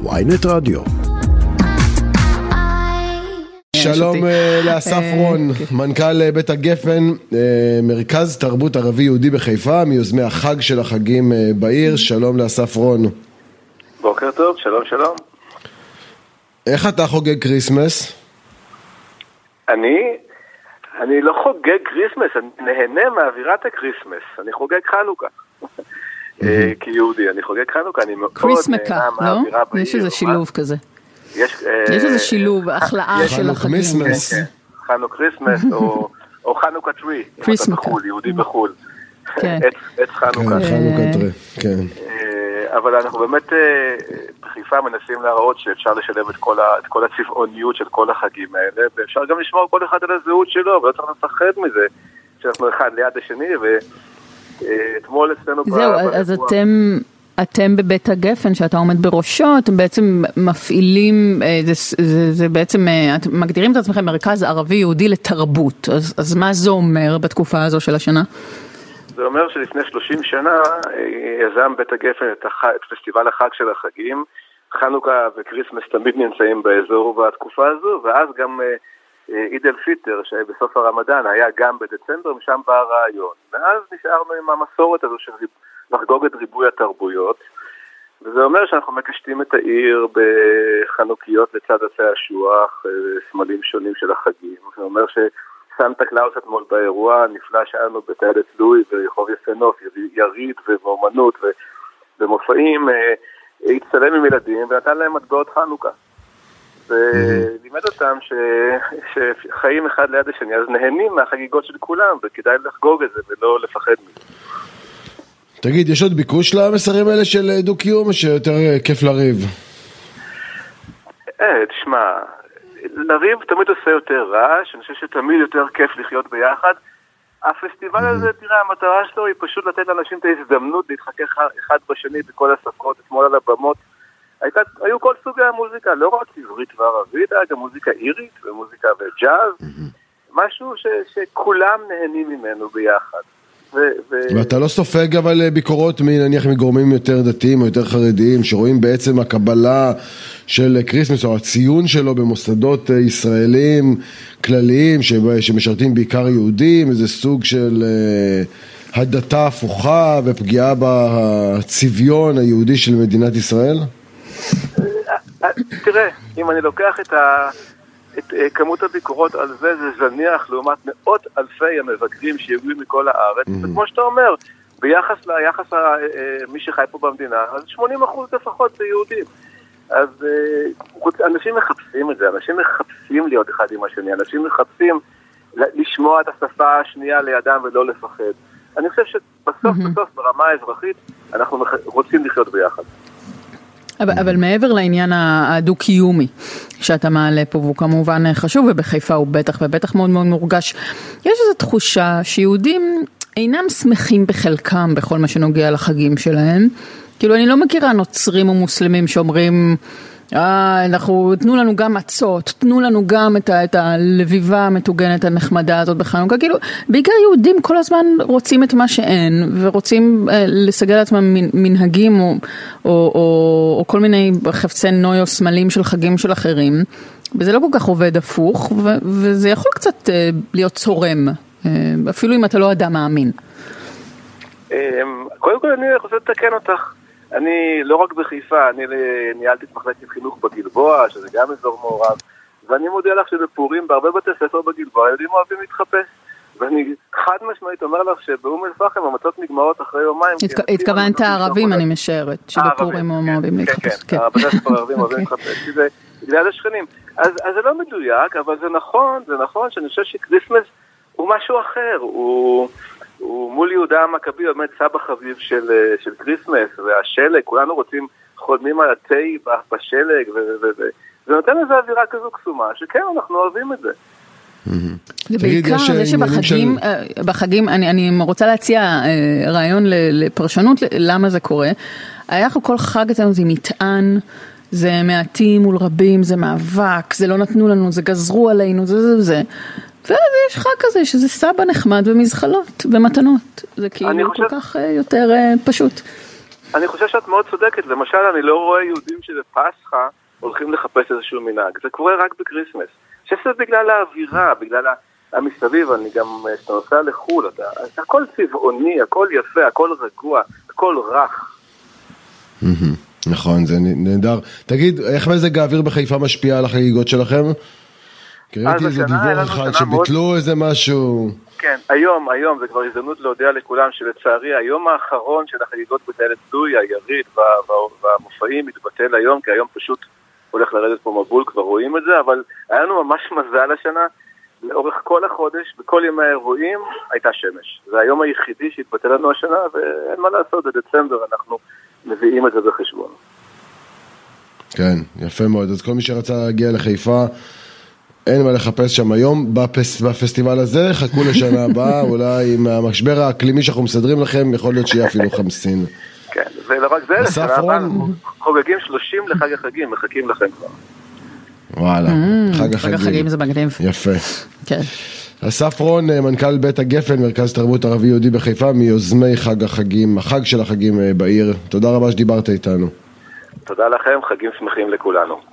ויינט רדיו. שלום אה, לאסף אה, רון, כן. מנכ"ל אה, בית הגפן, מרכז תרבות ערבי יהודי בחיפה, מיוזמי החג של החגים בעיר, שלום לאסף רון. בוקר טוב, שלום שלום. איך אתה חוגג כריסמס? אני, אני לא חוגג כריסמס, אני נהנה מאווירת הכריסמס, אני חוגג חנוכה. אה, כיהודי, אני חוגג חנוכה, אני מאוד קריסמקה, נהנה לא? מהאווירה בעיר. יש איזה שילוב כזה. יש, אה, יש איזה שילוב, החלאה של החגים. מיסמס. כן, חנוך כריסמס או- או חנוכה טרי, אם אתה כריסמקה. בחו"ל, יהודי בחו"ל. כן. עץ- כן, חנוכה. חנוכה כן. אה, אבל אנחנו באמת אה, בחיפה מנסים להראות שאפשר לשלב את כל, ה, את כל הצבעוניות של כל החגים האלה, ואפשר גם לשמור כל אחד על הזהות שלו, ולא צריך לפחד מזה שאנחנו אחד ליד השני, ואתמול אצלנו... זהו, אז אתם... אתם בבית הגפן שאתה עומד בראשו, אתם בעצם מפעילים, אה, זה, זה, זה בעצם, אה, אתם מגדירים את עצמכם מרכז ערבי יהודי לתרבות, אז, אז מה זה אומר בתקופה הזו של השנה? זה אומר שלפני 30 שנה אה, יזם בית הגפן את, הח... את פסטיבל החג של החגים. חנוכה וכריסמס תמיד נמצאים באזור בתקופה הזו, ואז גם עיד אל פיטר, שבסוף הרמדאן היה גם בדצמבר, משם בא הרעיון. ואז נשארנו עם המסורת הזו של. לחגוג את ריבוי התרבויות. וזה אומר שאנחנו מקשטים את העיר בחנוכיות לצד עצי אשוח, אה, סמלים שונים של החגים. זה אומר שסנטה קלאוס אתמול באירוע שהיה לנו בטיילת לואי ורחוב יפה נוף, יריד אומנות ו- ומופעים, אה, הצטלם עם ילדים ונתן להם מטבעות חנוכה. ולימד אותם ש... שחיים אחד ליד השני, אז נהנים מהחגיגות של כולם, וכדאי לחגוג את זה ולא לפחד מזה. תגיד, יש עוד ביקוש למסרים האלה של אה, דו-קיום, או שיותר אה, כיף לריב? אה, תשמע, לריב תמיד עושה יותר רעש, אני חושב שתמיד יותר כיף לחיות ביחד. הפסטיבל הזה, תראה, המטרה שלו היא פשוט לתת לאנשים את ההזדמנות להתחכך אחד בשני בכל השפות, אתמול על הבמות. הייתה, היו כל סוגי המוזיקה, לא רק עברית וערבית, היה גם מוזיקה אירית ומוזיקה וג'אז, משהו ש, שכולם נהנים ממנו ביחד. ו, ו... ואתה לא סופג אבל אה, ביקורות נניח מגורמים יותר דתיים או יותר חרדיים, שרואים בעצם הקבלה של כריסמס או הציון שלו במוסדות אה, ישראלים כלליים שב- שמשרתים בעיקר יהודים, איזה סוג של אה, הדתה הפוכה ופגיעה בצביון היהודי של מדינת ישראל? אה, תראה, אם אני לוקח את, ה... את אה, כמות הביקורות על זה, זה זניח לעומת מאות אלפי המבקרים שהגיעו מכל הארץ, וכמו שאתה אומר, ביחס ליחס ה... אה, מי שחי פה במדינה, אז 80 אחוז לפחות זה יהודים. אז אה, אנשים מחפשים את זה, אנשים מחפשים להיות אחד עם השני, אנשים מחפשים לשמוע את השפה השנייה לידם ולא לפחד. אני חושב שבסוף בסוף ברמה האזרחית אנחנו רוצים לחיות ביחד. אבל, אבל מעבר לעניין הדו-קיומי שאתה מעלה פה, והוא כמובן חשוב, ובחיפה הוא בטח ובטח מאוד מאוד מורגש, יש איזו תחושה שיהודים אינם שמחים בחלקם בכל מה שנוגע לחגים שלהם. כאילו, אני לא מכירה נוצרים או מוסלמים שאומרים, אה, אנחנו, תנו לנו גם מצות, תנו לנו גם את, ה, את הלביבה המטוגנת הנחמדה הזאת בחנוכה, כאילו, בעיקר יהודים כל הזמן רוצים את מה שאין, ורוצים אה, לסגל לעצמם מנ- מנהגים או, או, או, או כל מיני חפצי נוי או סמלים של חגים של אחרים, וזה לא כל כך עובד הפוך, ו, וזה יכול קצת אה, להיות צורם, אה, אפילו אם אתה לא אדם מאמין. אמ, קודם כל אני רוצה לתקן אותך. אני לא רק בחיפה, אני ניהלתי את מחלקת חינוך בגלבוע, שזה גם אזור מעורב, ואני מודיע לך שבפורים, בהרבה בתי ספר בגלבוע, ילדים אוהבים להתחפש. ואני חד משמעית אומר לך שבאום אל-פחם המצות נגמרות אחרי יומיים. התכוונת הערבים. אני משערת, שבפורים הם אוהבים להתחפש. כן, כן, בתי הספר הערבים אוהבים להתחפש, כי זה בגלל השכנים. אז אז זה לא מדויק, אבל זה נכון, זה נכון שאני חושב שקריסמס הוא משהו אחר, הוא... הוא מול יהודה המכבי באמת סבא חביב של, אה, של כריסמס, והשלג, כולנו רוצים, חולמים על התה בשלג, ו- ו- ו- זה נותן איזו אווירה כזו קסומה, שכן, אנחנו אוהבים את זה. זה בעיקר זה אה, שבחגים, אה, בחגים, אני, אני רוצה להציע רעיון ל- לפרשנות למה זה קורה. היה לך כל חג אצלנו זה מטען, זה מעטים מול רבים, זה מאבק, זה לא נתנו לנו, זה גזרו עלינו, זה זה זה. ואז יש חג כזה שזה סבא נחמד ומזחלות ומתנות. זה כאילו חושב- כל כך אה, יותר אה, פשוט. אני חושב שאת מאוד צודקת, למשל אני לא רואה יהודים שבפסחא הולכים לחפש איזשהו מנהג, זה קורה רק בקריסמס. אני חושב שזה בגלל האווירה, בגלל המסביב, אני גם, כשאתה נוסע לחו"ל, אתה, הכל צבעוני, הכל יפה, הכל רגוע, הכל רך. נכון, זה נהדר. תגיד, איך מזג האוויר בחיפה משפיע על החגיגות שלכם? כי ראיתי איזה דיווח אחד שביטלו איזה משהו. כן, היום, היום, זה כבר הזדמנות להודיע לכולם שלצערי היום האחרון של החגיגות בטיילת לואי, היריד והמופעים מתבטל היום, כי היום פשוט הולך לרדת פה מבול, כבר רואים את זה, אבל היה לנו ממש מזל השנה. לאורך כל החודש, בכל ימי האירועים, הייתה שמש. זה היום היחידי שהתבטל לנו השנה, ואין מה לעשות, בדצמבר אנחנו מביאים את זה בחשבון. כן, יפה מאוד. אז כל מי שרצה להגיע לחיפה, אין מה לחפש שם היום בפס, בפסטיבל הזה, חכו לשנה הבאה, אולי עם המשבר האקלימי שאנחנו מסדרים לכם, יכול להיות שיהיה אפילו חמסין. כן, ולא רק זה, לשנה הבאה אנחנו חוגגים 30 לחג החגים, מחכים לכם כבר. וואלה, Mm, חג חג החגים זה מגניב. יפה. כן. אסף רון, מנכ"ל בית הגפן, מרכז תרבות ערבי יהודי בחיפה, מיוזמי חג החגים, החג של החגים בעיר. תודה רבה שדיברת איתנו. תודה לכם, חגים שמחים לכולנו.